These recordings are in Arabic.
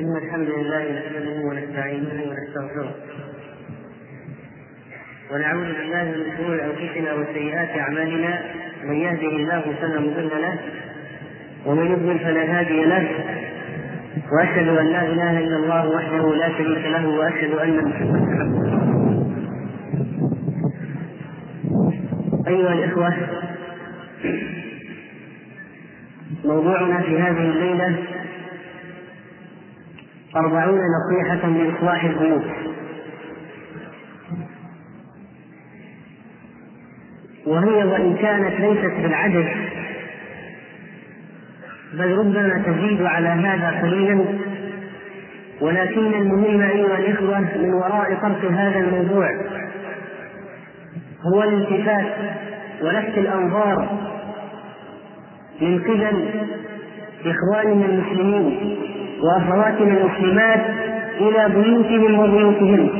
إن الحمد لله نحمده ونستعينه ونستغفره. ونعوذ بالله من شرور أنفسنا وسيئات أعمالنا. من يهده الله فلا مضل له ومن يضلل فلا هادي له. وأشهد أن لا إله إلا الله وحده لا شريك له وأشهد أن محمدا أيها الإخوة موضوعنا في هذه الليلة أربعون نصيحة لإصلاح البيوت وهي وإن كانت ليست بالعدد بل ربما تزيد على هذا قليلا. ولكن المهم أيها الإخوة من وراء طرح هذا الموضوع هو الالتفات ولفت الأنظار من قبل إخواننا المسلمين وأخواتنا المسلمات إلى بيوتهم وبيوتهم.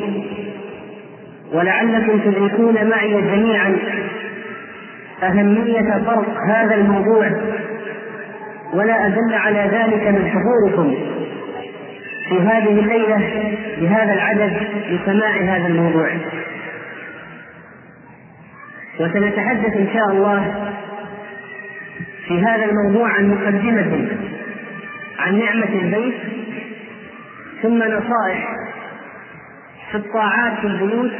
ولعلكم تدركون معي جميعا أهمية طرق هذا الموضوع ولا أدل على ذلك من حضوركم في هذه الليلة بهذا العدد لسماع هذا الموضوع. وسنتحدث إن شاء الله في هذا الموضوع عن مقدمة. عن نعمة البيت ثم نصائح في الطاعات في البيوت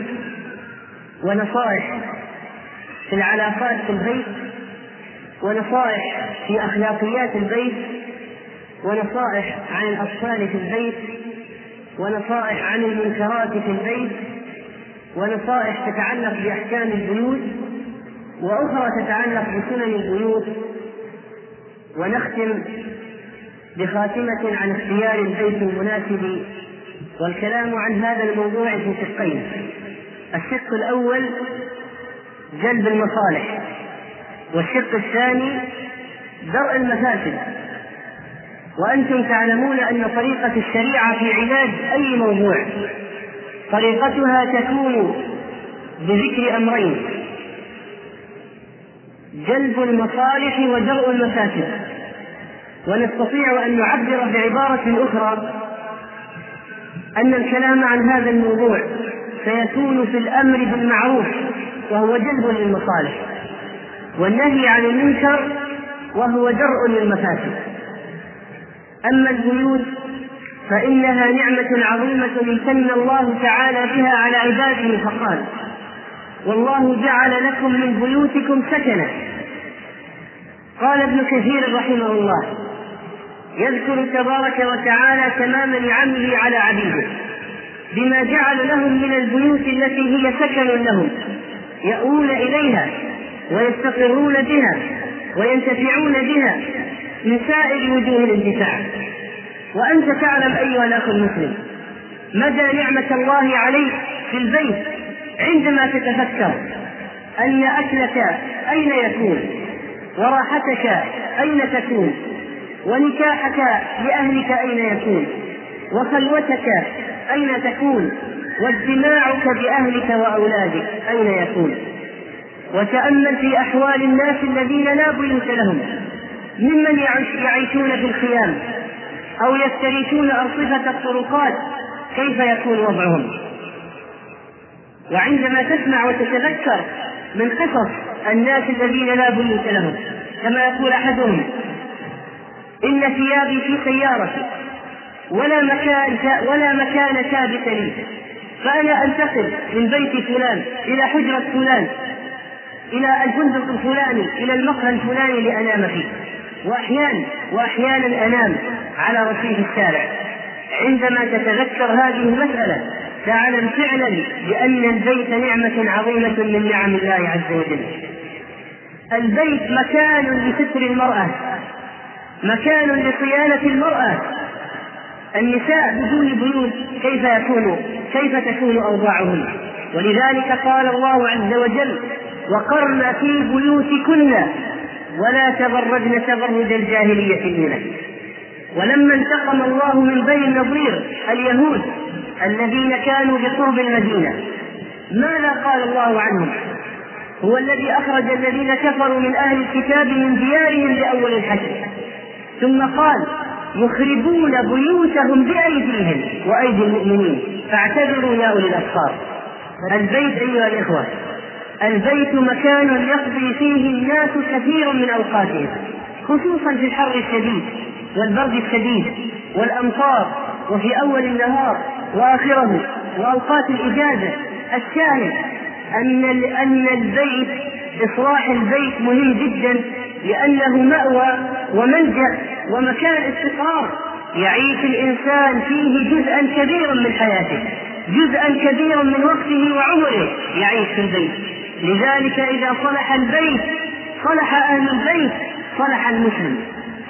ونصائح في العلاقات في البيت ونصائح في أخلاقيات البيت ونصائح عن الأطفال في البيت ونصائح عن المنكرات في البيت ونصائح تتعلق بأحكام البيوت وأخرى تتعلق بسنن البيوت ونختم بخاتمة عن اختيار البيت المناسب والكلام عن هذا الموضوع في شقين الشق الأول جلب المصالح والشق الثاني درء المفاسد. وأنتم تعلمون أن طريقة الشريعة في علاج أي موضوع طريقتها تكون بذكر أمرين جلب المصالح ودرء المفاسد. ونستطيع أن نعبر بعبارة أخرى أن الكلام عن هذا الموضوع سيكون في الأمر بالمعروف وهو جلب للمصالح والنهي عن المنكر وهو درء للمفاسد. أما البيوت فإنها نعمة عظيمة امتن الله تعالى بها على عباده فقال والله جعل لكم من بيوتكم سكنا قال ابن كثير رحمه الله يذكر تبارك وتعالى تمام نعمه على عبيده بما جعل لهم من البيوت التي هي سكن لهم يأوون إليها ويستقرون بها وينتفعون بها من سائر وجوه الانتفاع. وأنت تعلم أيها الأخ المسلم مدى نعمة الله عليك في البيت عندما تتفكر أن أكلك أين يكون وراحتك أين تكون ونكاحك لأهلك أين يكون؟ وخلوتك أين تكون؟ واجتماعك بأهلك وأولادك أين يكون؟ وتأمل في أحوال الناس الذين لا بيوت لهم. ممن يعيشون في الخيام أو يفترشون أرصفة الطرقات كيف يكون وضعهم؟ وعندما تسمع وتتذكر من قصص الناس الذين لا بيوت لهم كما يقول أحدهم إن ثيابي في سيارتي. ولا مكان ولا مكان ثابت لي فأنا أنتقل من بيت فلان إلى حجرة فلان إلى الفندق الفلاني إلى المقهى الفلاني لأنام فيه. وأحيانا وأحيانا أنام على رصيف الشارع. عندما تتذكر هذه المسألة تعلم فعلا بأن البيت نعمة عظيمة من نعم الله عز وجل. البيت مكان لستر المرأة. مكان لصيانة المرأة. النساء بدون بيوت كيف يكون كيف تكون أوضاعهن؟ ولذلك قال الله عز وجل وقرن في بيوتكن ولا تبرجن تبرج الجاهلية الأولى ولما انتقم الله من بني النضير اليهود الذين كانوا بقرب المدينة ماذا قال الله عنهم؟ هو الذي أخرج الذين كفروا من أهل الكتاب من ديارهم لأول الحشر. ثم قال يخربون بيوتهم بأيديهم وأيدي المؤمنين. فاعتبروا يا أولي الأبصار. البيت أيها الإخوة البيت مكان يقضي فيه الناس كثيرا من أوقاتهم خصوصا في الحر الشديد والبرد الشديد والأمطار وفي أول النهار وآخره وأوقات الإجازة. الشاهد أن أن البيت إصلاح البيت مهم جدا لأنه مأوى وملجأ ومكان استقرار يعيش الإنسان فيه جزءا كبيرا من حياته جزءا كبيرا من وقته وعمره يعيش في البيت. لذلك إذا صلح البيت صلح أهل البيت صلح المسلم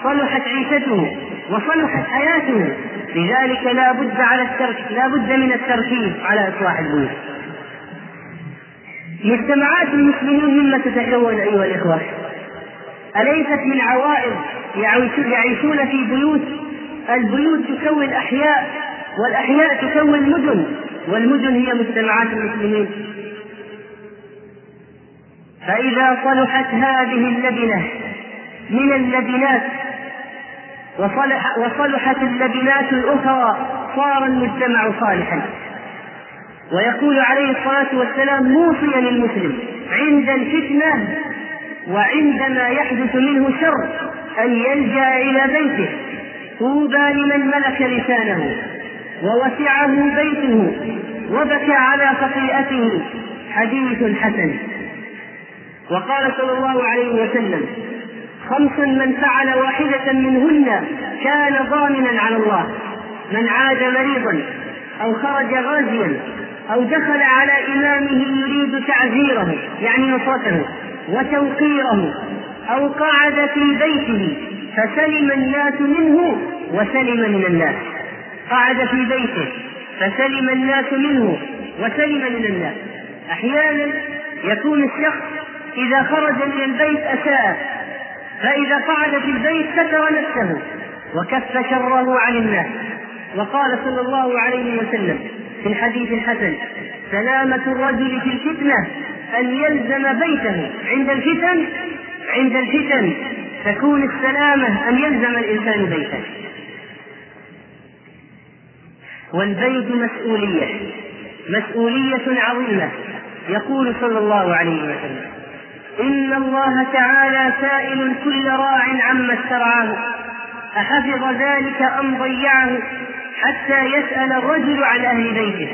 صلحت عيشته وصلحت حياته. لذلك لا بد على الترك لا بد من التركيز على إصلاح البيوت. مجتمعات المسلمين مما تتكون أيها الإخوة. أليست من عوائد يعيشون في بيوت؟ البيوت تكون أحياء والأحياء تكون مدن والمدن هي مجتمعات المسلمين. فإذا صلحت هذه اللبنة من اللبنات وصلح وصلحت اللبنات الأخرى صار المجتمع صالحا. ويقول عليه الصلاة والسلام موصيا للمسلم عند الفتنة وعندما يحدث منه شر أن يلجأ إلى بيته طوبى لمن ملك لسانه ووسعه بيته وبكى على خطيئته حديث حسن. وقال صلى الله عليه وسلم خمس من فعل واحدة منهن كان ضامنا على الله من عاد مريضا أو خرج غازيا أو دخل على إمامه يريد تعزيره يعني نصرته وتوقيره أو قعد في بيته فسلم الناس منه وسلم من الناس. قعد في بيته فسلم الناس منه وسلم من الناس. أحيانا يكون الشخص إذا خرج من البيت أساء فإذا قعد في البيت ستر نفسه وكف شره عن الناس. وقال صلى الله عليه وسلم في الحديث الحسن سلامة الرجل في الفتنة أن يلزم بيته. عند الفتن عند الفتن. تكون السلامة أن يلزم الإنسان بيته. والبيت مسؤولية. مسؤولية عظيمة. يقول صلى الله عليه وسلم إن الله تعالى سائل كل راع عما استرعاه. أحفظ ذلك أم ضيعه؟ حتى يسأل الرجل عن أهل بيته.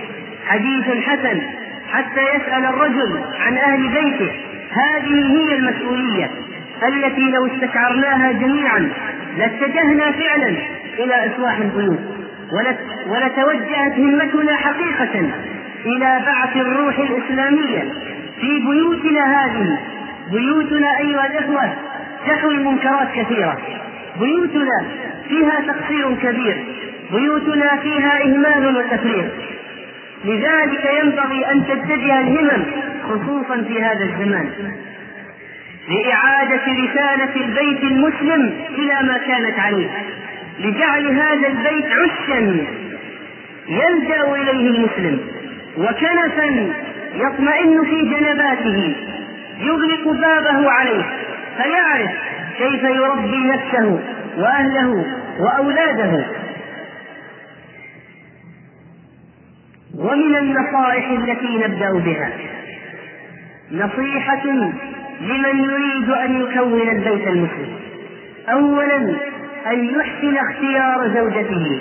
حديث حسن. حتى يسأل الرجل عن أهل بيته. هذه هي المسؤولية التي لو استشعرناها جميعا لاتجهنا فعلا إلى إصلاح البيوت. ولتوجهت همتنا حقيقة إلى بعث الروح الإسلامية في بيوتنا هذه. بيوتنا أيها الإخوة تحوي منكرات كثيرة. بيوتنا فيها تقصير كبير. بيوتنا فيها إهمال وتفريط لذلك ينبغي أن تتجه الهمم خصوصا في هذا الزمان. لإعادة رسالة البيت المسلم إلى ما كانت عليه. لجعل هذا البيت عشا يلجأ إليه المسلم. وكنفا يطمئن في جنباته. يغلق بابه عليه. فيعرف كيف يربي نفسه وأهله وأولاده. ومن النصائح التي نبدأ بها؟ نصيحة لمن يريد أن يكون البيت المسلم. اولا أن يحسن اختيار زوجته.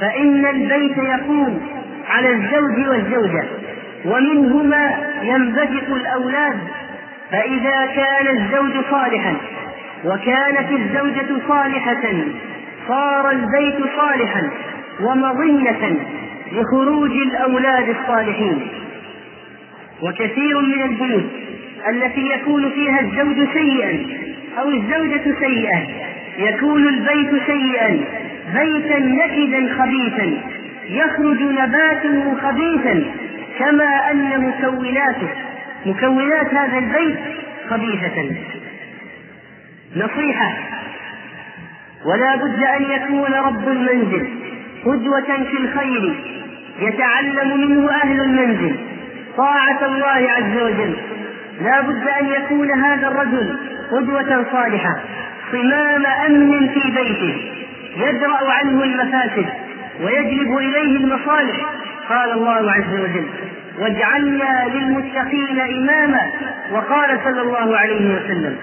فإن البيت يقوم على الزوج والزوجة ومنهما ينبثق الأولاد. فإذا كان الزوج صالحا وكانت الزوجة صالحة صار البيت صالحا ومظنة. لخروج الأولاد الصالحين. وكثير من البيوت التي يكون فيها الزوج سيئا أو الزوجة سيئة يكون البيت سيئا بيتا نكدا خبيثا يخرج نباته خبيثا كما أن مكوناته مكونات هذا البيت خبيثة. نصيحة ولا بد أن يكون رب المنزل قدوة في الخير يتعلم منه أهل المنزل طاعة الله عز وجل. لا بد أن يكون هذا الرجل قدوة صالحة صمام أمن في بيته يدرأ عنه المفاسد ويجلب إليه المصالح. قال الله عز وجل واجعلنا للمتقين إماما وقال صلى الله عليه وسلم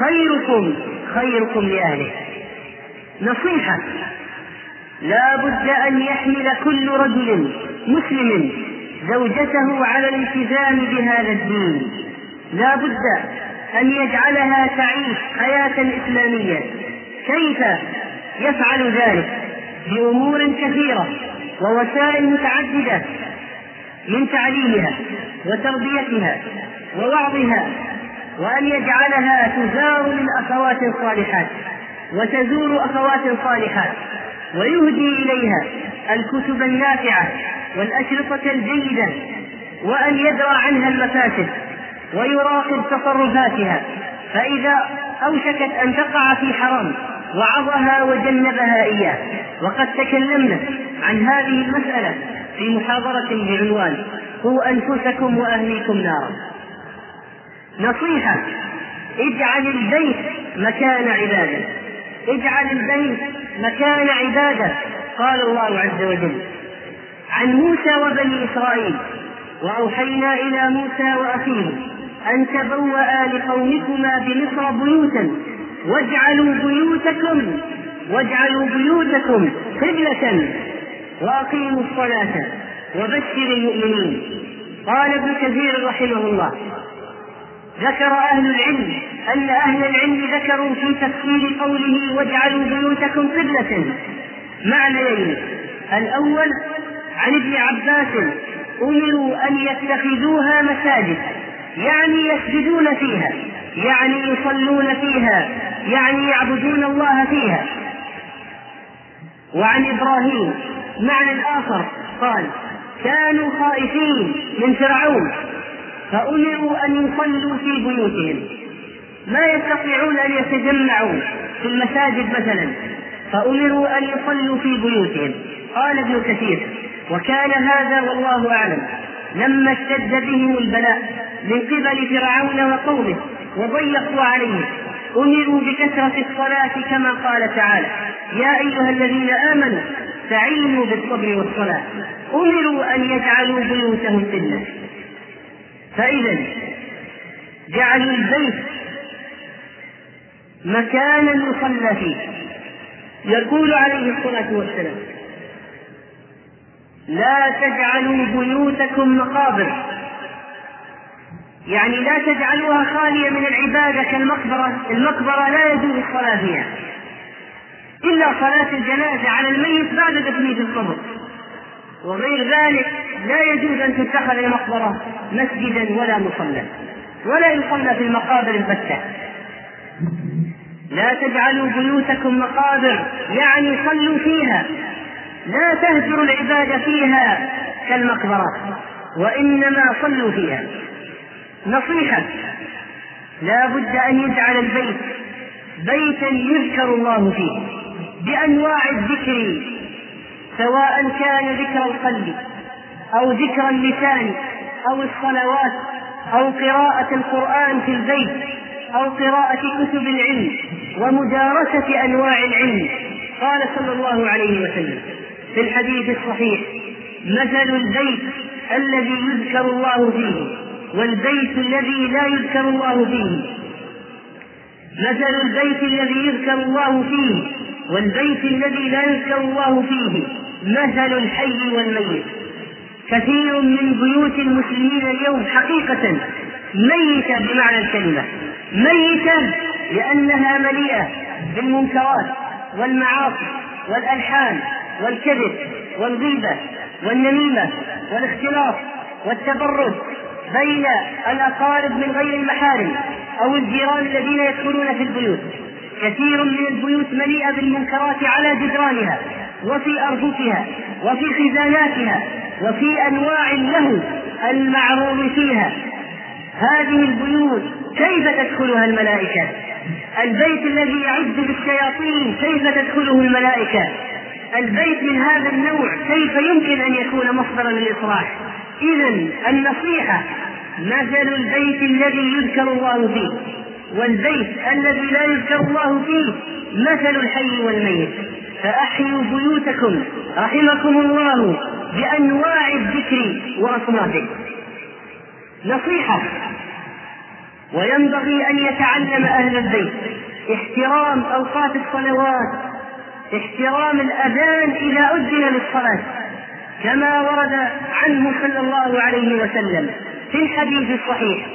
خيركم خيركم لأهله نصيحة لا بد أن يحمل كل رجل مسلم زوجته على الالتزام بهذا الدين. لا بد أن يجعلها تعيش حياة إسلامية. كيف يفعل ذلك؟ بأمور كثيرة ووسائل متعددة من تعليمها وتربيتها ووعظها وأن يجعلها تزار من أخوات صالحات وتزور أخوات صالحات ويهدي إليها الكتب النافعة والأشرطة الجيدة وأن يدرى عنها المفاسد ويراقب تصرفاتها. فإذا أوشكت أن تقع في حرام وعظها وجنبها إياه. وقد تكلمنا عن هذه المسألة في محاضرة بعنوان قوا أنفسكم وأهليكم نارا. نصيحة اجعل البيت مكان عبادة. اجعل البيت مكان عبادة قال الله عز وجل. عن موسى وبني إسرائيل وأوحينا إلى موسى وأخيه أن تبوأ لقومكما بمصر بيوتا واجعلوا بيوتكم واجعلوا بيوتكم قبلة وأقيموا الصلاة وبشر المؤمنين. قال ابن كثير رحمه الله ذكر أهل العلم أن أهل العلم ذكروا في تفسير قوله واجعلوا بيوتكم قبلة. معنيين الأول عن ابن عباس أمروا أن يتخذوها مساجد يعني يسجدون فيها يعني يصلون فيها يعني يعبدون الله فيها. وعن إبراهيم معنى آخر قال كانوا خائفين من فرعون فأمروا أن يصلوا في بيوتهم. ما يستطيعون أن يتجمعوا في المساجد مثلا فأمروا أن يصلوا في بيوتهم. قال ابن كثير وكان هذا والله أعلم. لما اشتد بهم البلاء من قبل فرعون وقومه وضيقوا عليهم أمروا بكثرة الصلاة كما قال تعالى يا أيها الذين آمنوا استعينوا بالصبر والصلاة. أمروا أن يجعلوا بيوتهم قبلة فإذا جعلوا البيت مكانا يصلى فيه. يقول عليه الصلاة والسلام لا تجعلوا بيوتكم مقابر. يعني لا تجعلوها خالية من العبادة كالمقبرة المقبرة لا يجوز الصلاة فيها. إلا صلاة الجنازة على الميت بعد في القبر. وغير ذلك لا يجوز أن تتخذ المقبرة مسجدا ولا مصلى. ولا يصلى في المقابر البتة. لا تجعلوا بيوتكم مقابر يعني صلوا فيها. لا تهجروا العباد فيها كالمقبرات وإنما صلوا فيها. نصيحة لا بد أن يجعل البيت بيتا يذكر الله فيه بأنواع الذكر سواء كان ذكر القلب أو ذكر اللسان أو الصلوات أو قراءة القرآن في البيت. أو قراءة كتب العلم ومدارسة أنواع العلم. قال صلى الله عليه وسلم في الحديث الصحيح مثل البيت الذي يذكر الله فيه والبيت الذي لا يذكر الله فيه. مثل البيت الذي يذكر الله فيه والبيت الذي لا يذكر الله فيه مثل الحي والميت. كثير من بيوت المسلمين اليوم حقيقة ميتة بمعنى الكلمة. ميتة لأنها مليئة بالمنكرات والمعاصي والألحان والكذب والغيبة والنميمة والاختلاط والتبرج بين الأقارب من غير المحارم أو الجيران الذين يدخلون في البيوت. كثير من البيوت مليئة بالمنكرات على جدرانها وفي أرففها وفي خزاناتها وفي أنواع له المعروض فيها. هذه البيوت كيف تدخلها الملائكة؟ البيت الذي يعد بالشياطين كيف تدخله الملائكة؟ البيت من هذا النوع كيف يمكن أن يكون مصدرا للإصلاح إذا النصيحة مثل البيت الذي يذكر الله فيه والبيت الذي لا يذكر الله فيه مثل الحي والميت. فأحيوا بيوتكم رحمكم الله بأنواع الذكر وأصنافه. نصيحة. وينبغي أن يتعلم أهل البيت احترام أوقات الصلوات احترام الأذان إذا أذن للصلاة كما ورد عنه صلى الله عليه وسلم في الحديث الصحيح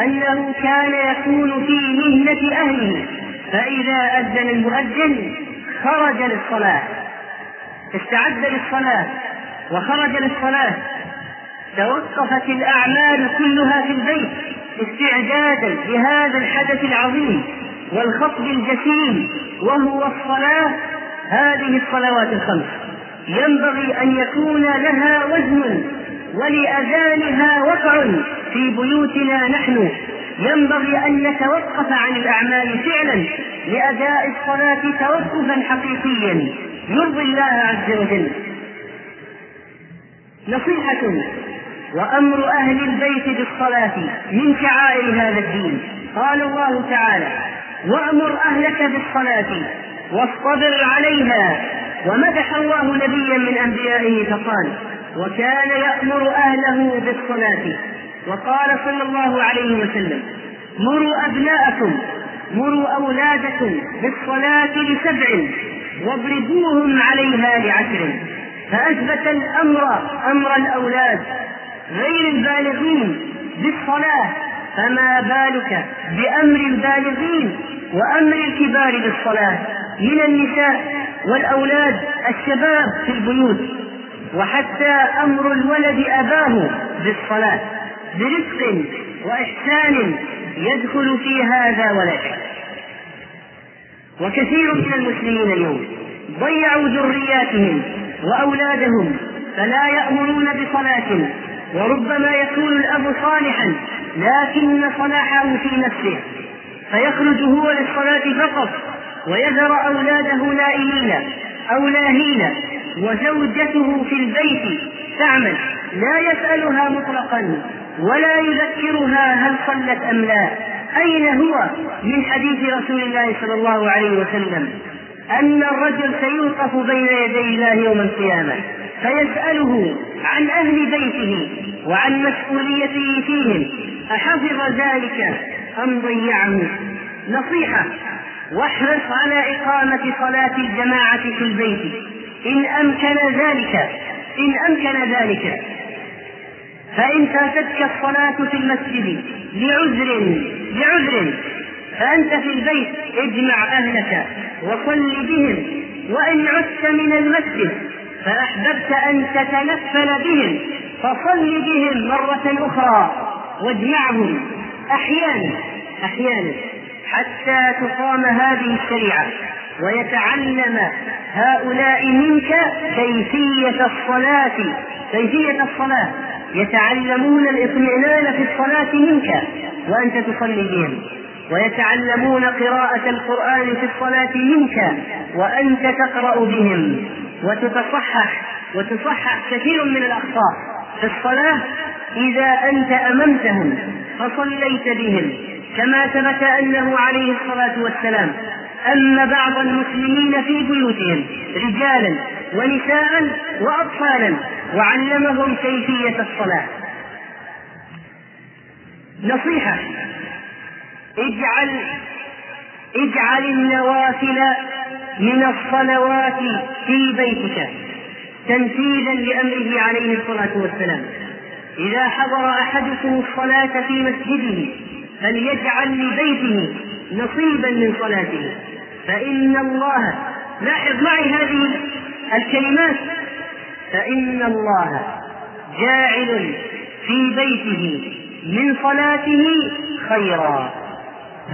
أنه كان يكون في مهنة أهله فإذا أذن المؤذن خرج للصلاة استعد للصلاة وخرج للصلاة توقفت الأعمال كلها في البيت استعدادا لهذا الحدث العظيم والخطب الجسيم وهو الصلاة هذه الصلوات الخمس. ينبغي أن يكون لها وزن ولأذانها وقع في بيوتنا نحن. ينبغي أن نتوقف عن الأعمال فعلا لأداء الصلاة توقفا حقيقيا. يرضي الله عز وجل. نصيحة وأمر أهل البيت بالصلاة من شعائر هذا الدين. قال الله تعالى وأمر أهلك بالصلاة واصطبر عليها. ومدح الله نبيا من أنبيائه فقال وكان يأمر أهله بالصلاة. وقال صلى الله عليه وسلم مروا أبناءكم مروا أولادكم بالصلاة لسبع واضربوهم عليها لعشر. فأثبت الأمر أمر الأولاد. غير البالغين بالصلاة فما بالك بأمر البالغين وأمر الكبار بالصلاة؟ من النساء والأولاد الشباب في البيوت وحتى أمر الولد أباه بالصلاة برفق وإحسان يدخل في هذا ولا شك وكثير من المسلمين اليوم ضيعوا ذرياتهم وأولادهم فلا يأمرون بصلاة وربما يكون الأب صالحا لكن صلاحه في نفسه. فيخرج هو للصلاة فقط ويذر أولاده نائمين أو لاهين وزوجته في البيت تعمل. لا يسألها مطلقا ولا يذكرها هل صلت أم لا. أين هو من حديث رسول الله صلى الله عليه وسلم؟ أن الرجل سيوقف بين يدي الله يوم القيامة فيسأله عن أهل بيته وعن مسؤوليته فيهم. أحفظ ذلك أم ضيعه. نصيحة واحرص على إقامة صلاة الجماعة في البيت. إن أمكن ذلك إن أمكن ذلك. فإن فاتتك الصلاة في المسجد لعذر لعذر. فأنت في البيت اجمع أهلك وصل بهم. وإن عدت من المسجد فأحببت أن تتنفل بهم فصل بهم مرة أخرى واجمعهم أحيانا أحيانا حتى تقام هذه الشريعة ويتعلم هؤلاء منك كيفية الصلاة كيفية الصلاة. يتعلمون الاطمئنان في الصلاة منك وأنت تصلي بهم. ويتعلمون قراءة القرآن في الصلاة منك وأنت تقرأ بهم. وتتصحح وتصحح كثير من الأخطاء. في الصلاة إذا أنت أممتهم فصليت بهم كما ثبت أنه عليه الصلاة والسلام. أن بعض المسلمين في بيوتهم رجالا ونساء وأطفالا وعلمهم كيفية الصلاة. نصيحة اجعل اجعل النوافل من الصلوات في بيتك تنفيذا لأمره عليه الصلاة والسلام. إذا حضر أحدكم الصلاة في مسجده فليجعل لبيته نصيبا من صلاته. فإن الله لاحظ معي هذه الكلمات. فإن الله جاعل في بيته من صلاته خيرا.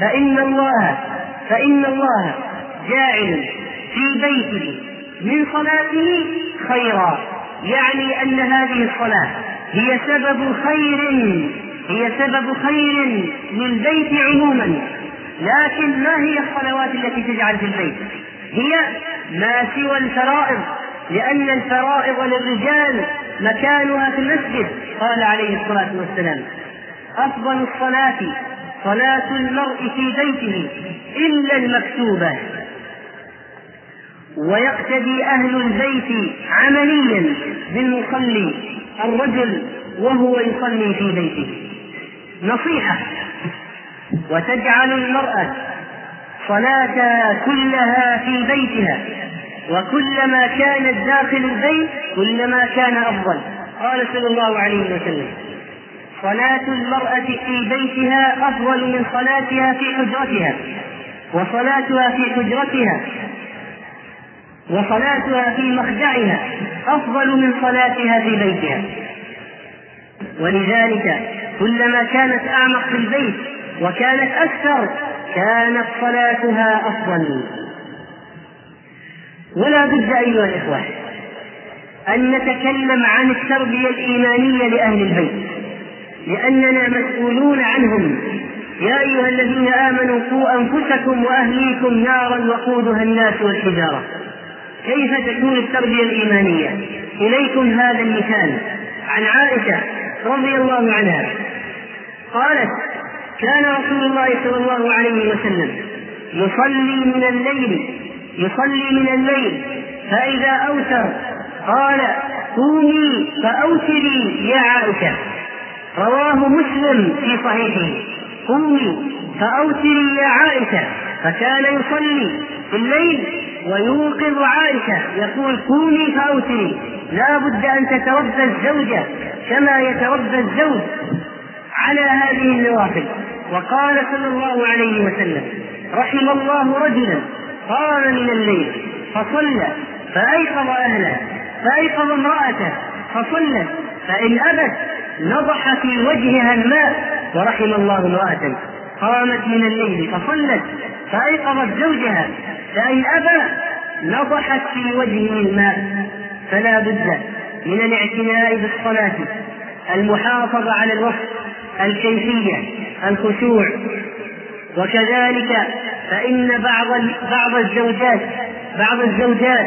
فإن الله فإن الله جاعل في بيته من صلاته خيرا. يعني أن هذه الصلاة هي سبب خير هي سبب خير للبيت عموما. لكن ما هي الصلوات التي تجعل في البيت؟ هي ما سوى الفرائض لأن الفرائض للرجال مكانها في المسجد قال عليه الصلاة والسلام. أفضل الصلاة صلاة المرء في بيته إلا المكتوبة. ويقتدي أهل البيت عمليا بالمصلي الرجل وهو يصلي في بيته. نصيحة وتجعل المرأة صلاة كلها في بيتها وكلما كانت داخل البيت كلما كان أفضل. قال صلى الله عليه وسلم صلاة المرأة في بيتها أفضل من صلاتها في حجرتها وصلاتها في حجرتها وصلاتها في مخدعها أفضل من صلاتها في بيتها. ولذلك كلما كانت أعمق في البيت وكانت أكثر كانت صلاتها أفضل. ولا بد أيها الإخوة أن نتكلم عن التربية الإيمانية لأهل البيت لأننا مسؤولون عنهم. يا أيها الذين آمنوا قوا أنفسكم وأهليكم نارا وقودها الناس والحجارة. كيف تكون التربية الإيمانية؟ إليكم هذا المثال. عن عائشة رضي الله عنها. قالت كان رسول الله صلى الله عليه وسلم يصلي من الليل يصلي من الليل فإذا أوتر قال قومي فأوتري يا عائشة. رواه مسلم في صحيحه. قومي فأوتري يا عائشة فكان يصلي في الليل ويوقظ عائشة يقول قومي فأوتري لا بد أن تتربى الزوجة كما يتربى الزوج على هذه النوافل. وقال صلى الله عليه وسلم رحم الله رجلا قام من الليل فصلى فأيقظ أهله فأيقظ امرأته فصلت فإن أبت نضح في وجهها الماء ورحم الله امرأة قامت من الليل فصلت فأيقظت زوجها فإن أبى نضحت في وجهه الماء فلا بد من الاعتناء بالصلاة المحافظة على الوقت الكيفية الخشوع. وكذلك فإن بعض بعض الزوجات بعض الزوجات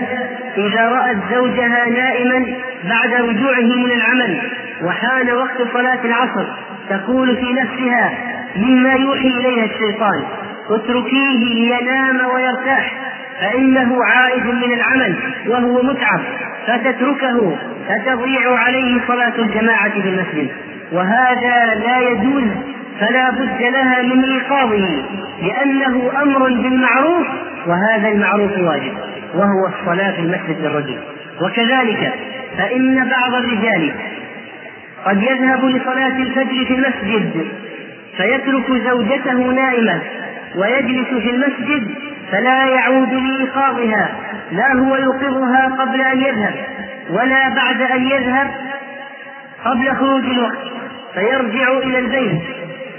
إذا رأت زوجها نائما بعد رجوعه من العمل وحان وقت صلاة العصر تقول في نفسها مما يوحي إليها الشيطان. اتركيه لينام ويرتاح فإنه عائد من العمل وهو متعب فتتركه فتضيع عليه صلاة الجماعة في المسجد وهذا لا يجوز فلا بد لها من إيقاظه لأنه أمر بالمعروف وهذا المعروف واجب وهو الصلاة في المسجد للرجل. وكذلك فإن بعض الرجال قد يذهب لصلاة الفجر في المسجد فيترك زوجته نائمة ويجلس في المسجد فلا يعود لإيقاظها لا هو يوقظها قبل أن يذهب ولا بعد أن يذهب قبل خروج الوقت فيرجع إلى البيت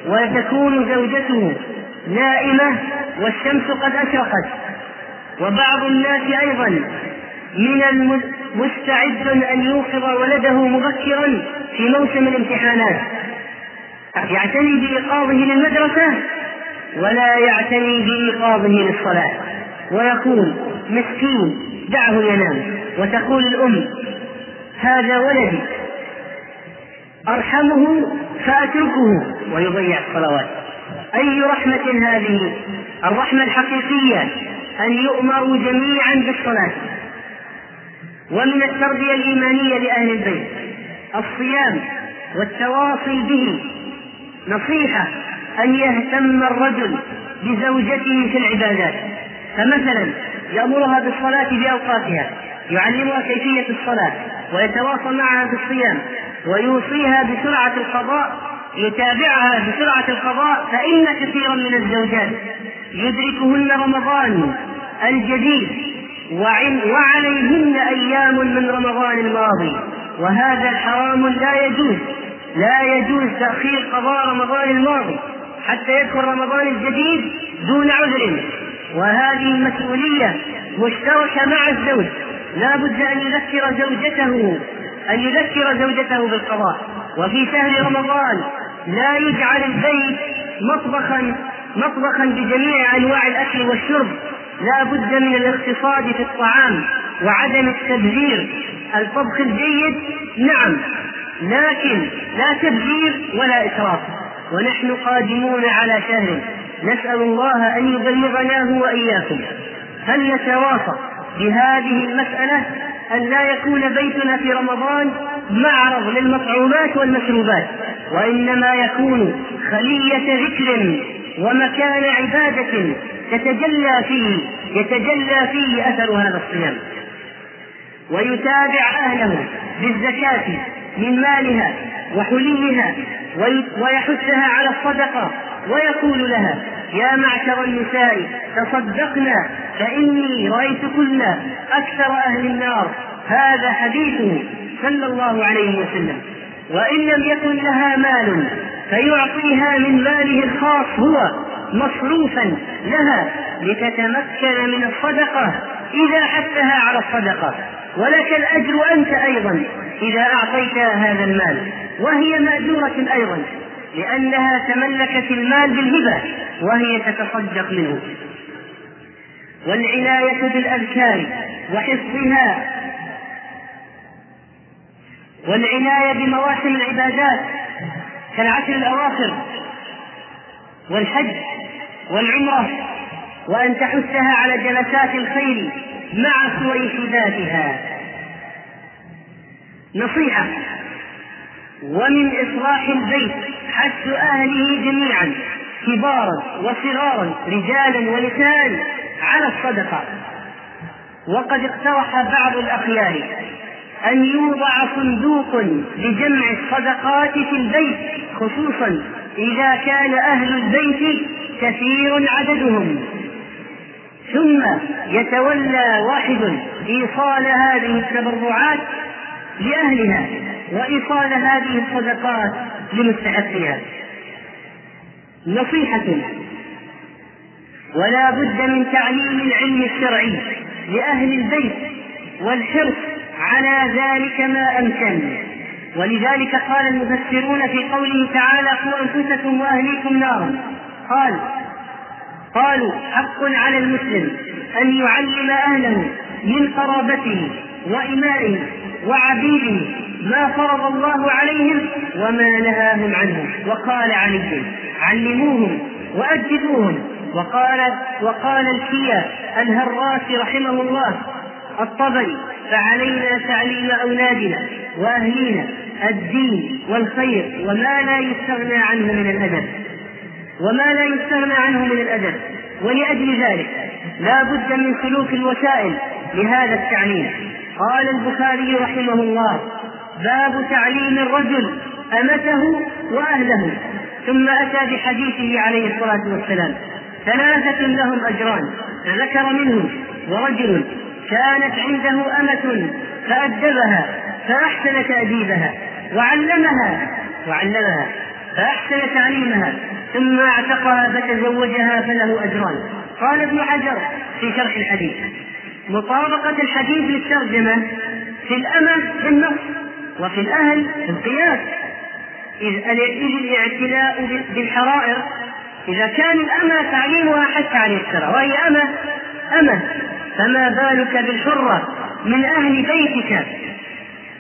وتكون زوجته نائمة والشمس قد أشرقت. وبعض الناس أيضا من المستعد أن يوقظ ولده مبكرا في موسم الامتحانات. يعتني بإيقاظه للمدرسة ولا يعتني بإيقاظه للصلاة. ويقول مسكين دعه ينام. وتقول الأم هذا ولدي أرحمه فأتركه. ويضيع الصلوات. أي رحمة هذه؟ الرحمة الحقيقية أن يؤمروا جميعا بالصلاة. ومن التربية الإيمانية لأهل البيت. الصيام والتواصي به. نصيحة أن يهتم الرجل بزوجته في العبادات. فمثلا يأمرها بالصلاة في أوقاتها يعلمها كيفية الصلاة ويتواصل معها بالصيام ويوصيها بسرعة القضاء يتابعها بسرعة القضاء فإن كثيرا من الزوجات يدركهن رمضان الجديد وعليهن أيام من رمضان الماضي. وهذا حرام لا يجوز. لا يجوز تأخير قضاء رمضان الماضي حتى يدخل رمضان الجديد دون عذر. وهذه مسؤولية مشتركة مع الزوج. لا بد أن يذكر زوجته أن يذكر زوجته بالقضاء. وفي شهر رمضان لا يجعل البيت مطبخا مطبخا بجميع أنواع الأكل والشرب. لا بد من الاقتصاد في الطعام وعدم التبذير. الطبخ الجيد نعم لكن لا تبذير ولا إسراف ونحن قادمون على شهر. نسأل الله أن يبلغناه وإياكم هل نتواصى بهذه المسألة أن لا يكون بيتنا في رمضان معرض للمطعومات والمشروبات؟ وإنما يكون خلية ذكر ومكان عبادة تتجلى فيه يتجلى فيه أثر هذا الصيام. ويتابع أهله بالزكاة من مالها وحليها ويحثها على الصدقة ويقول لها يا معشر النساء تصدقنا فإني رأيتكن أكثر أهل النار. هذا حديثه صلى الله عليه وسلم. وإن لم يكن لها مال فيعطيها من ماله الخاص هو مصروفا لها لتتمكن من الصدقة إذا حثها على الصدقة. ولك الأجر أنت أيضا إذا أعطيتها هذا المال. وهي مأجورة أيضا لأنها تملكت المال بالهبة وهي تتصدق منه. والعناية بالأذكار وحفظها. والعناية بمواسم العبادات كالعشر الأواخر والحج والعمرة وأن تحثها على جلسات الخير مع سويفداتها نصيحة. ومن إصلاح البيت حث أهله جميعا كبارا وصغارا رجالا ونساء على الصدقة. وقد اقترح بعض الأخيار أن يوضع صندوق لجمع الصدقات في البيت خصوصا إذا كان أهل البيت كثير عددهم. ثم يتولى واحد إيصال هذه التبرعات لأهلها وإيصال هذه الصدقات لمستحقها نصيحة ولا بد من تعليم العلم الشرعي لأهل البيت والحرص على ذلك ما أمكن. ولذلك قال المفسرون في قوله تعالى قوا أنفسكم وأهليكم نارا قال قالوا حق على المسلم أن يعلم أهله من قرابته وإمائه وعبيده ما فرض الله عليهم وما نهاهم عنه. وقال علي علموهم وأدبوهم وقال وقال الكيا الهراسي رحمه الله الطبري فعلينا تعليم أولادنا وأهلينا الدين والخير وما لا يستغنى عنه من الأدب. وما لا يستغنى عنه من الأدب ولأجل ذلك لا بد من سلوك الوسائل لهذا التعليم. قال البخاري رحمه الله باب تعليم الرجل أمته وأهله. ثم أتى بحديثه عليه الصلاة والسلام ثلاثة لهم أجران فذكر منهم ورجل كانت عنده أمة فأدبها فأحسن تأديبها وعلمها وعلمها فأحسن تعليمها ثم اعتقها فتزوجها فله أجران. قال ابن حجر في شرح الحديث مطابقة الحديث للترجمة في الأمة بالنص وفي الأهل بالقياس إذ الاعتلاء بالحرائر إذا كان الأمة تعليمها حتى عن الشرع وهي أمة أمة. فما بالك بالحرة من أهل بيتك؟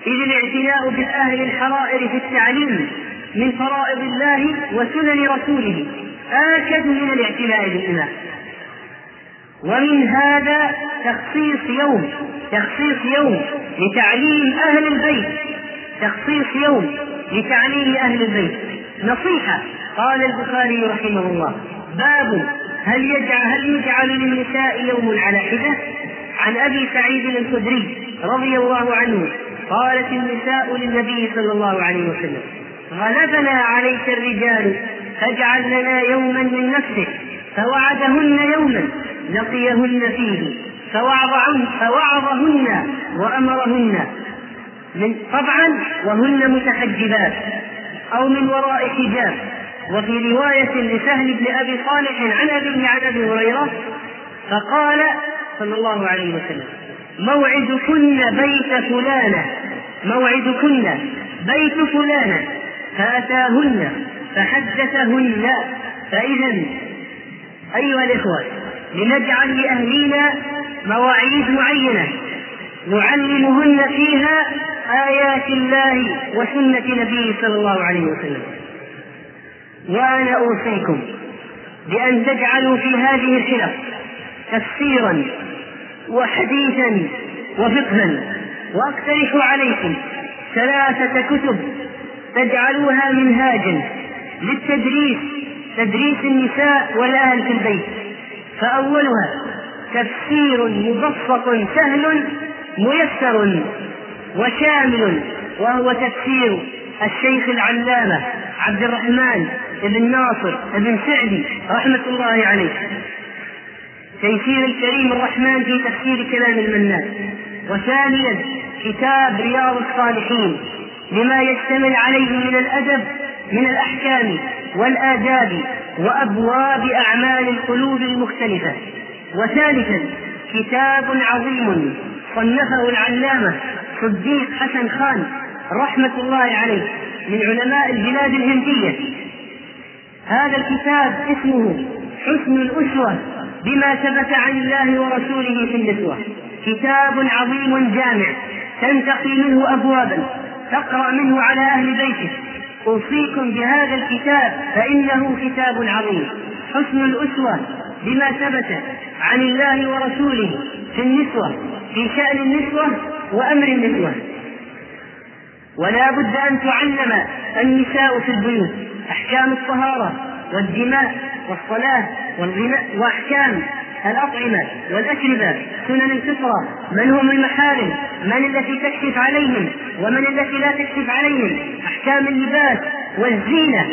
إذ الاعتناء بالأهل الحرائر في التعليم من فرائض الله وسنن رسوله. آكد من الاعتناء بالإمام ومن هذا تخصيص يوم تخصيص يوم لتعليم أهل البيت. تخصيص يوم لتعليم أهل البيت. نصيحة قال البخاري رحمه الله. باب هل يجعل هل يجعل للنساء يوم على حدة؟ عن أبي سعيد الخدري رضي الله عنه قالت النساء للنبي صلى الله عليه وسلم غلبنا عليك الرجال فاجعل لنا يوما من نفسك فوعدهن يوما لقيهن فيه فوعظهن فوعظهن وأمرهن من طبعا وهن متحجبات أو من وراء حجاب. وفي رواية لسهل بن أبي صالح عن أبيه عن أبي هريرة فقال صلى الله عليه وسلم موعدكن بيت فلانة موعدكن بيت فلانة. فأتاهن فحدثهن فإذا أيها الإخوة لنجعل لأهلينا مواعيد معينة نعلمهن فيها آيات الله وسنة نبيه صلى الله عليه وسلم. وأنا أوصيكم بأن تجعلوا في هذه الحلق تفسيرا وحديثا وفقها واقترح عليكم ثلاثة كتب تجعلوها منهاجا للتدريس تدريس النساء والأهل في البيت. فأولها تفسير مبسط سهل ميسر وشامل وهو تفسير الشيخ العلامة عبد الرحمن بن ناصر بن سعدي رحمة الله عليه. تيسير الكريم الرحمن في تفسير كلام المنان. وثانيا كتاب رياض الصالحين. لما يشتمل عليه من الأدب من الأحكام والآداب وأبواب أعمال القلوب المختلفة. وثالثا كتاب عظيم صنفه العلامة صديق حسن خان رحمة الله عليه من علماء البلاد الهندية. هذا الكتاب اسمه حسن الأسوة بما ثبت عن الله ورسوله في النسوة. كتاب عظيم جامع تنتقي منه أبوابا. تقرأ منه على أهل بيته. أوصيكم بهذا الكتاب فإنه كتاب عظيم. حسن الأسوة بما ثبت عن الله ورسوله في النسوة في شأن النسوة وأمر النسوة. ولا بد أن تعلم النساء في البيوت أحكام الطهارة والدماء والصلاة والغناء وأحكام الأطعمة والأشربة سنن الفطرة من هم المحارم من التي تكشف عليهم ومن التي لا تكشف عليهم؟ أحكام اللباس والزينة.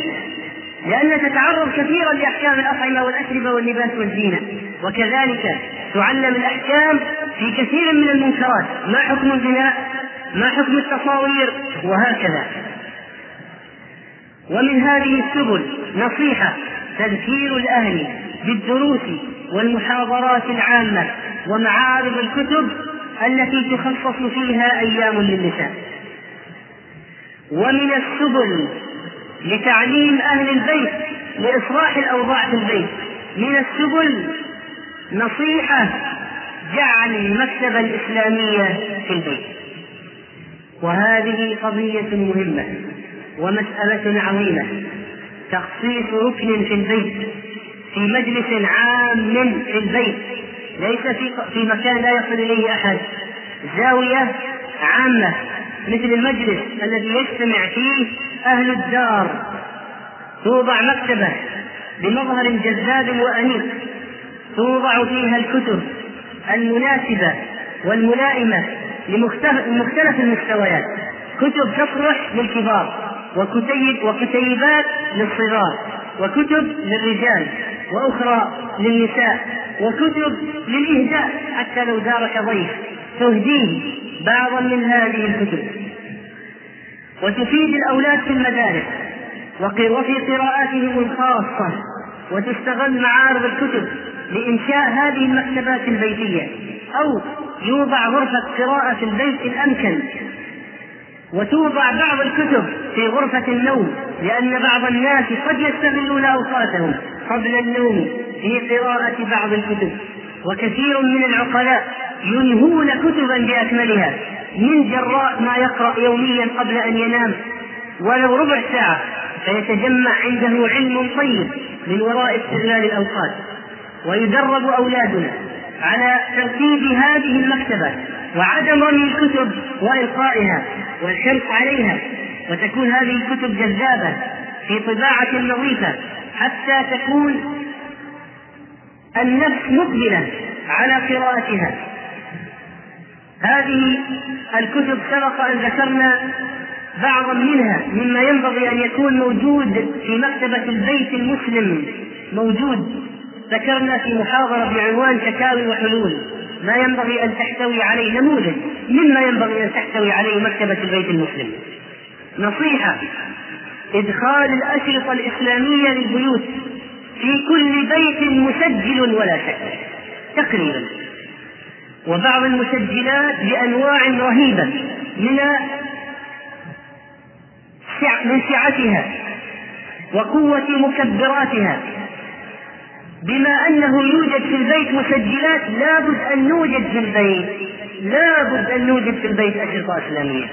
لأنها تتعرض كثيرا لأحكام الأطعمة والأشربة واللباس والزينة. وكذلك تعلم الأحكام في كثير من المنكرات. ما حكم البناء ما حكم التصاوير؟ وهكذا. ومن هذه السبل نصيحة تذكير الأهل بالدروس والمحاضرات العامة ومعارض الكتب التي تخصص فيها أيام للنساء. ومن السبل لتعليم أهل البيت لإصلاح الأوضاع في البيت. من السبل نصيحة جعل المكتبة الإسلامية في البيت. وهذه قضية مهمة ومسألة عظيمة تخصيص ركن في البيت في مجلس عام في البيت. ليس في في مكان لا يصل إليه أحد. زاوية عامة مثل المجلس الذي يجتمع فيه أهل الدار. توضع مكتبة بمظهر جذاب وأنيق. توضع فيها الكتب المناسبة والملائمة لمختلف المستويات. كتب تصلح للكبار وكتيب وكتيبات للصغار وكتب للرجال. وأخرى للنساء وكتب للإهداء حتى لو زارك ضيف. تهديه بعضا من هذه الكتب. وتفيد الأولاد في المدارس. وفي قراءاتهم الخاصة. وتستغل معارض الكتب لإنشاء هذه المكتبات البيتية. أو يوضع غرفة قراءة في البيت ان امكن وتوضع بعض الكتب في غرفة النوم لأن بعض الناس قد يستغلون أوقاتهم. قبل النوم في قراءة بعض الكتب وكثير من العقلاء ينهون كتبا بأكملها. من جراء ما يقرأ يوميا قبل أن ينام؟ ولو ربع ساعة فيتجمع عنده علم طيب من وراء استغلال الأوقات. ويدرب أولادنا على ترتيب هذه المكتبة وعدم رمي الكتب وإلقائها والحرص عليها. وتكون هذه الكتب جذابة في طباعة نظيفة حتى تكون النفس مقبلة على قراءتها. هذه الكتب سبق أن ذكرنا بعضا منها مما ينبغي أن يكون موجود في مكتبة البيت المسلم. موجود ذكرنا في محاضرة بعنوان شكاوي وحلول. ما ينبغي أن تحتوي عليه نموذج. مما ينبغي أن تحتوي عليه مكتبة البيت المسلم. نصيحة. إدخال الأشرطة الإسلامية للبيوت في كل بيت مسجل ولا شك. تقريبا. وبعض المسجلات بأنواع رهيبة من من سعتها وقوة مكبراتها. بما أنه يوجد في البيت مسجلات لابد أن نوجد في البيت لابد أن نوجد في البيت أشرطة إسلامية.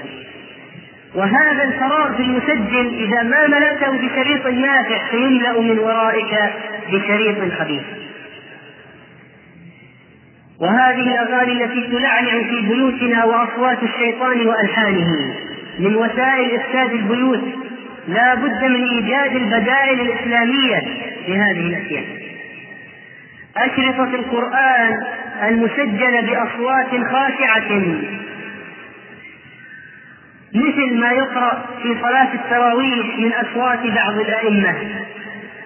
وهذا الفراغ في المسجل إذا ما ملأته بشريط نافع سيملأ من ورائك بشريط خبيث. وهذه الأغاني التي تلعلع في بيوتنا وأصوات الشيطان وألحانه من وسائل إفساد البيوت لا بد من إيجاد البدائل الإسلامية لهذه الأشياء. أشرطة القرآن المسجلة بأصوات خاشعة مثل ما يقرأ في صلاة التراويح من أصوات بعض الأئمة.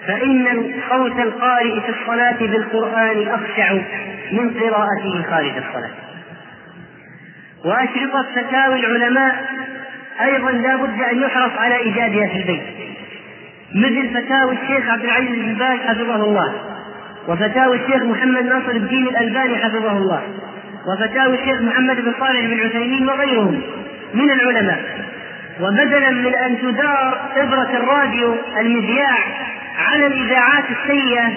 فإن صوت القارئ في الصلاة بالقرآن أخشع من قراءته خارج الصلاة. وأشرطة فتاوي العلماء أيضا لا بد أن يحرص على إيجادها في البيت. مثل فتاوي الشيخ عبد العزيز بن باز حفظه الله وفتاوي الشيخ محمد ناصر الدين الألباني حفظه الله وفتاوي الشيخ محمد بن صالح بن عثيمين وغيرهم. من العلماء. وبدلا من أن تدار إبرة الراديو المذياع على الإذاعات السيئة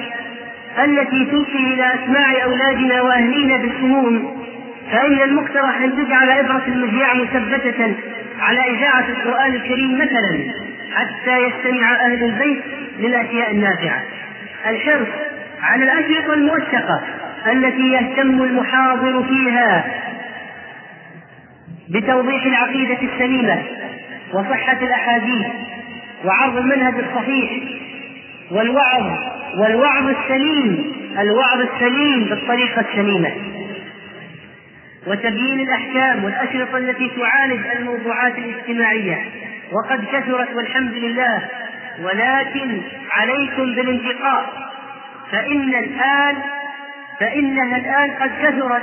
التي تلقي إلى أسماع أولادنا وأهلينا بالسموم فإن المقترح أن تجعل إبرة المذياع مثبتة على إذاعة القرآن الكريم مثلا حتى يستمع أهل البيت للأشياء النافعة. الحرص على الأشرطة الموثقة التي يهتم المحاضر فيها بتوضيح العقيدة السليمة وصحة الأحاديث وعرض المنهج الصحيح والوعظ والوعظ السليم الوعظ السليم بالطريقة السليمة. وتبيين الأحكام والأشرطة التي تعالج الموضوعات الاجتماعية. وقد كثرت والحمد لله ولكن عليكم بالانتقاء. فإن الآن فإنها الآن قد كثرت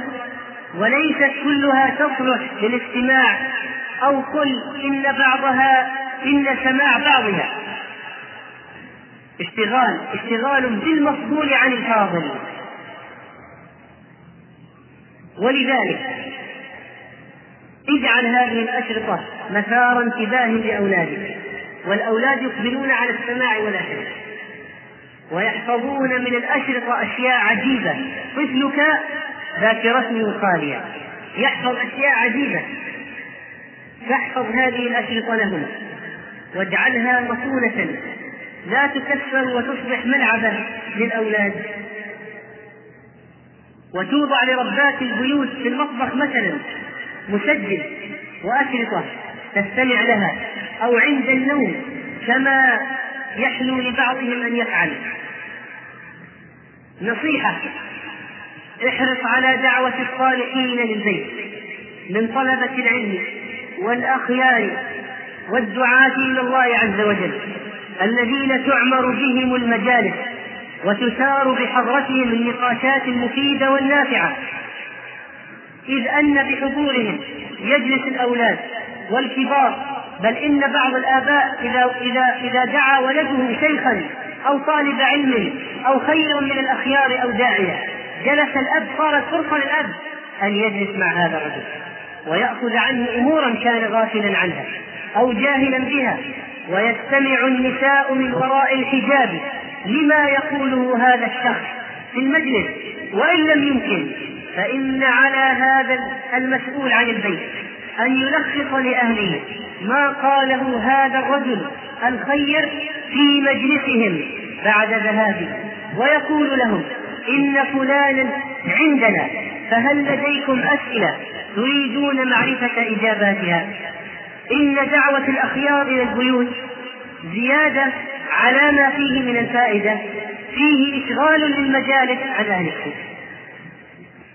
وليست كلها تصلح للاستماع أو قل إن بعضها إن سماع بعضها. اشتغال اشتغال بالمفضول عن الفاضل. ولذلك اجعل هذه الأشرطة مثار انتباه لأولادك والأولاد يقبلون على السماع والأشرطة ويحفظون من الأشرطة أشياء عجيبة طفلك ذاكرته خالية. يحفظ أشياء عجيبة. فاحفظ هذه الأشرطة لهم واجعلها مصونة لا تكسر وتصبح ملعبة للأولاد. وتوضع لربات البيوت في المطبخ مثلا. مسجل وأشرطة تستمع لها. أو عند النوم. كما يحلو لبعضهم أن يفعل نصيحة. احرص على دعوة الصالحين للبيت من طلبة العلم والأخيار والدعاة إلى الله عز وجل الذين تعمر بهم المجالس وتثار بحضرتهم النقاشات المفيدة والنافعة. إذ أن بحضورهم يجلس الأولاد والكبار بل إن بعض الآباء إذا إذا إذا دعا ولده شيخا أو طالب علم أو خيرا من الأخيار أو داعية. جلس الأب صارت فرصة للأب أن يجلس مع هذا الرجل ويأخذ عنه أمورا كان غافلا عنها أو جاهلا بها. ويستمع النساء من وراء الحجاب لما يقوله هذا الشخص في المجلس وإن لم يمكن فإن على هذا المسؤول عن البيت أن يلخص لأهله ما قاله هذا الرجل الخير في مجلسهم بعد ذهابه. ويقول لهم إن فلانا عندنا فهل لديكم أسئلة تريدون معرفة إجاباتها؟ إن دعوة الأخيار إلى البيوت زيادة على ما فيه من الفائدة فيه إشغال للمجالس عن أهل السوء.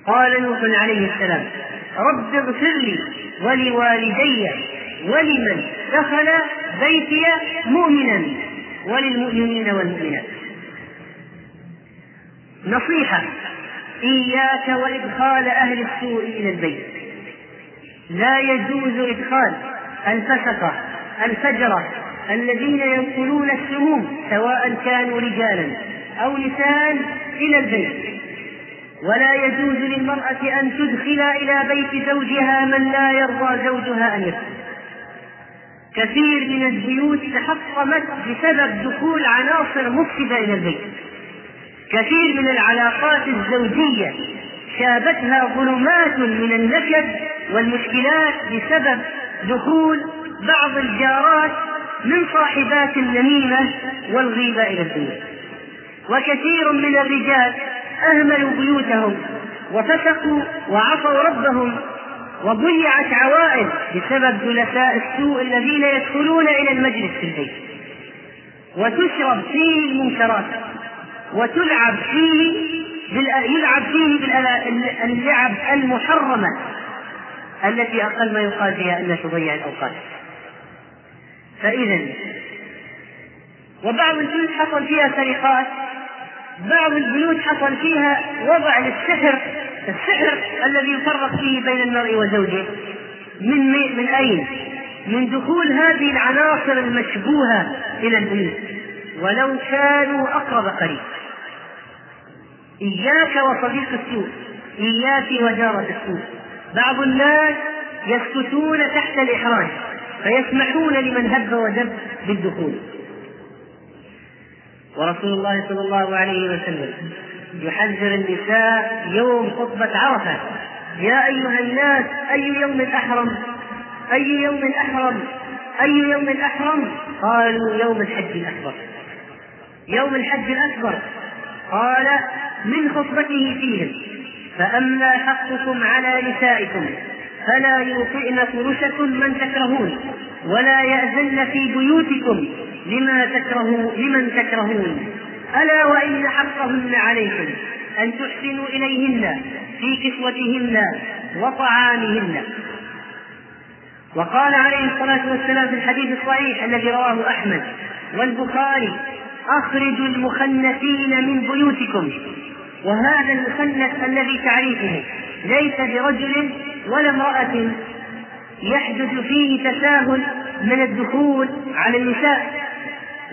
قال نوح عليه السلام رب اغفر لي ولوالدي ولمن دخل بيتي مؤمنا وللمؤمنين والمؤمنات. نصيحة. إياك وإدخال أهل السوء إلى البيت. لا يجوز إدخال الفسقة الفجرة الذين ينقلون السموم سواء كانوا رجالا أو نساء إلى البيت. ولا يجوز للمرأة أن تدخل إلى بيت زوجها من لا يرضى زوجها أن يدخل. كثير من البيوت تحطمت بسبب دخول عناصر مفسدة إلى البيت. كثير من العلاقات الزوجية شابتها ظلمات من النكد والمشكلات بسبب دخول بعض الجارات من صاحبات النميمة والغيبة إلى البيوت وكثير من الرجال أهملوا بيوتهم وفسقوا وعصوا ربهم وضيعت عوائد بسبب جلساء السوء الذين يدخلون إلى المجلس في البيت. وتشرب فيه المنكرات. وتلعب فيه يلعب فيه باللعب المحرمة التي أقل ما يقال فيها أنها تضيع الأوقات. فإذا وبعض البيوت حصل فيها سرقات بعض البيوت حصل فيها وضع للسحر السحر الذي يفرق فيه بين المرء وزوجه. من من أين؟ من دخول هذه العناصر المشبوهة إلى البيوت. ولو كانوا أقرب قريب. إياك وصديق السوء إياك وجارة السوء. بعض الناس يسكتون تحت الإحراج فيسمحون لمن هب ودب بالدخول. ورسول الله صلى الله عليه وسلم يحذر النساء يوم خطبة عرفة. يا أيها الناس أي يوم أحرم؟ أي يوم أحرم؟ أي يوم أحرم؟ قالوا يوم الحج الأكبر. يوم الحج الأكبر. قال من خطبته فيهم. فأما حقكم على نسائكم فلا يوطئن فرشكم من تكرهون ولا يأذن في بيوتكم لما تكرهوا لمن تكرهون. ألا وإن حقهن عليكم أن تحسنوا إليهن في كسوتهن وطعامهن. وقال عليه الصلاة والسلام في الحديث الصحيح الذي رواه أحمد والبخاري أخرجوا المخنثين من بيوتكم. وهذا المخنث الذي تعريفه ليس برجل ولا امرأة يحدث فيه تساهل من الدخول على النساء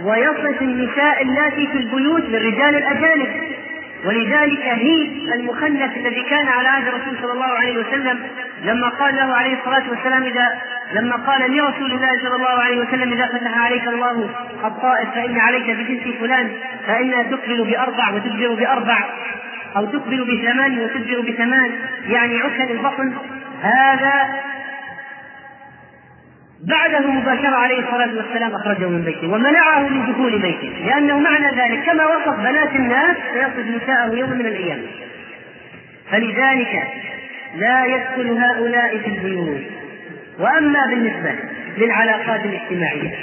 ويصف النساء اللاتي في البيوت بالرجال الأجانب. ولذلك هي المخنث الذي كان على عهد الرسول صلى الله عليه وسلم لما قال له عليه الصلاة والسلام إذا لما قال لرسول الله صلى الله عليه وسلم إذا فتح عليك الله الطائف فإن عليك بجنس فلان فإنها تقبل بأربع وتدبر بأربع أو تقبل بثمان وتدبر بثمان يعني عسل البطن. هذا بعده مباشرة عليه الصلاة والسلام أخرجه من بيته ومنعه من دخول بيته لأنه معنى ذلك كما وصف بنات الناس سيصف نساءه يوم من الأيام. فلذلك لا يدخل هؤلاء في البيوت. وأما بالنسبة للعلاقات الاجتماعية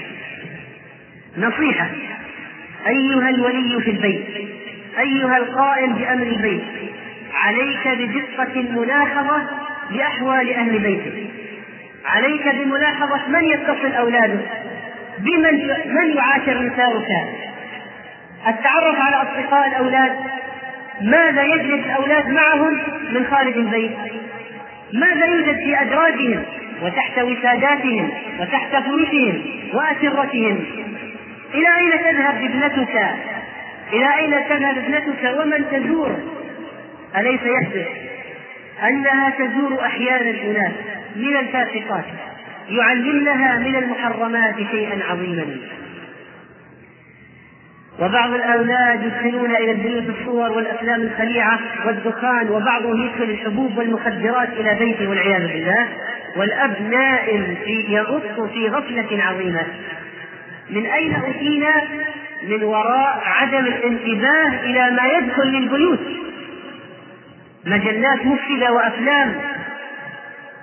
نصيحة أيها الولي في البيت أيها القائم بأمر البيت عليك بدقة الملاحظة لأحوال أهل بيتك. عليك بملاحظة من يتصل أولاده؟ بمن من يعاشر نساؤك؟ التعرف على أصدقاء الأولاد؟ ماذا يجلس الأولاد معهم من خارج البيت ماذا يوجد في أدراجهم وتحت وساداتهم وتحت فرشهم وأسرتهم؟ إلى أين تذهب ابنتك؟ إلى أين تذهب ابنتك ومن تزور؟ أليس يحدث أنها تزور أحيانا أناس من الفاسقات يعلمنها من المحرمات شيئا عظيما. وبعض الأولاد يدخلون إلى البيوت الصور والأفلام الخليعة والدخان وبعضهم يدخل الحبوب والمخدرات إلى بيته والعياذ بالله. والأب نائم في يغط في غفلة عظيمة. من أين أتينا؟ من وراء عدم الانتباه إلى ما يدخل للبيوت. مجلات مفسدة وأفلام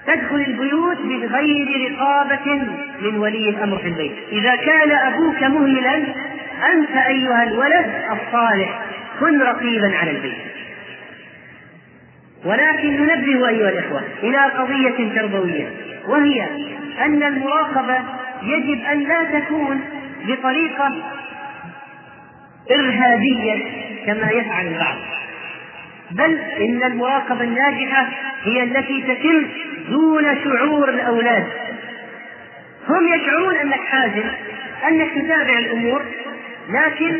تدخل البيوت بغير رقابة من ولي الأمر في البيت. إذا كان أبوك مهملا أنت أيها الولد الصالح كن رقيبا على البيت. ولكن ننبه أيها الإخوة إلى قضية تربوية وهي أن المراقبة يجب أن لا تكون بطريقة إرهابية كما يفعل البعض. بل إن المراقبة الناجحة هي التي تتم دون شعور الأولاد. هم يشعرون أنك حازم أنك تتابع الأمور لكن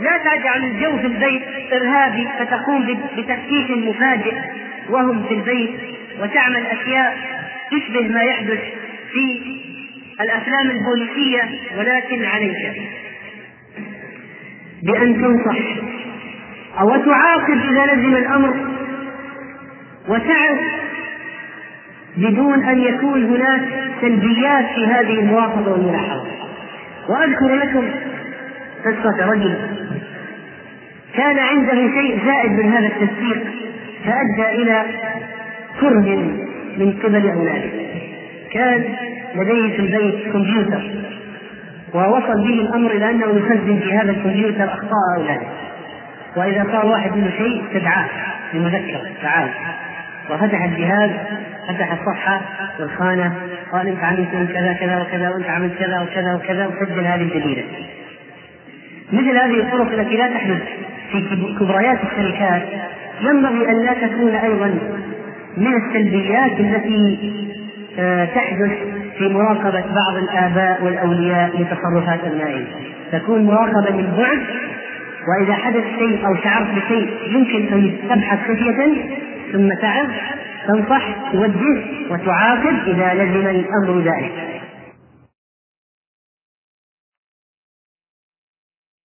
لا تجعل الجو في البيت إرهابي فتقوم بتفكيك مفاجئ وهم في البيت وتعمل أشياء تشبه ما يحدث في الأفلام البوليسية ولكن عليك. بأن تنصح. أو تعاقب إذا لزم الأمر وتعظ بدون أن يكون هناك سلبيات في هذه المواقف والملاحظة. وأذكر لكم قصة رجل كان عنده شيء زائد من هذا التسبيق فأدى إلى كره من قبل أولاده. كان لديه في البيت كمبيوتر ووصل به الأمر إلى أنه يخزن في هذا الكمبيوتر أخطاء أولاده. وإذا صار واحد منه شيء استدعاه بمذكرة تعال. وفتح الجهاز فتح الصفحة والخانة قال أنت عملت كذا كذا وكذا وأنت عملت كذا وكذا وكذا وسجل هذه الجديدة. مثل هذه الطرق التي لا تحدث في كبريات الشركات ينبغي أن لا تكون أيضا من السلبيات التي آه، تحدث في مراقبة بعض الآباء والأولياء لتصرفات أبنائهم. تكون مراقبة من بعد وإذا حدث شيء أو شعرت بشيء يمكن أن تبحث خفية ثم تعظ تنصح توجه وتعاقب إذا لزم الأمر ذلك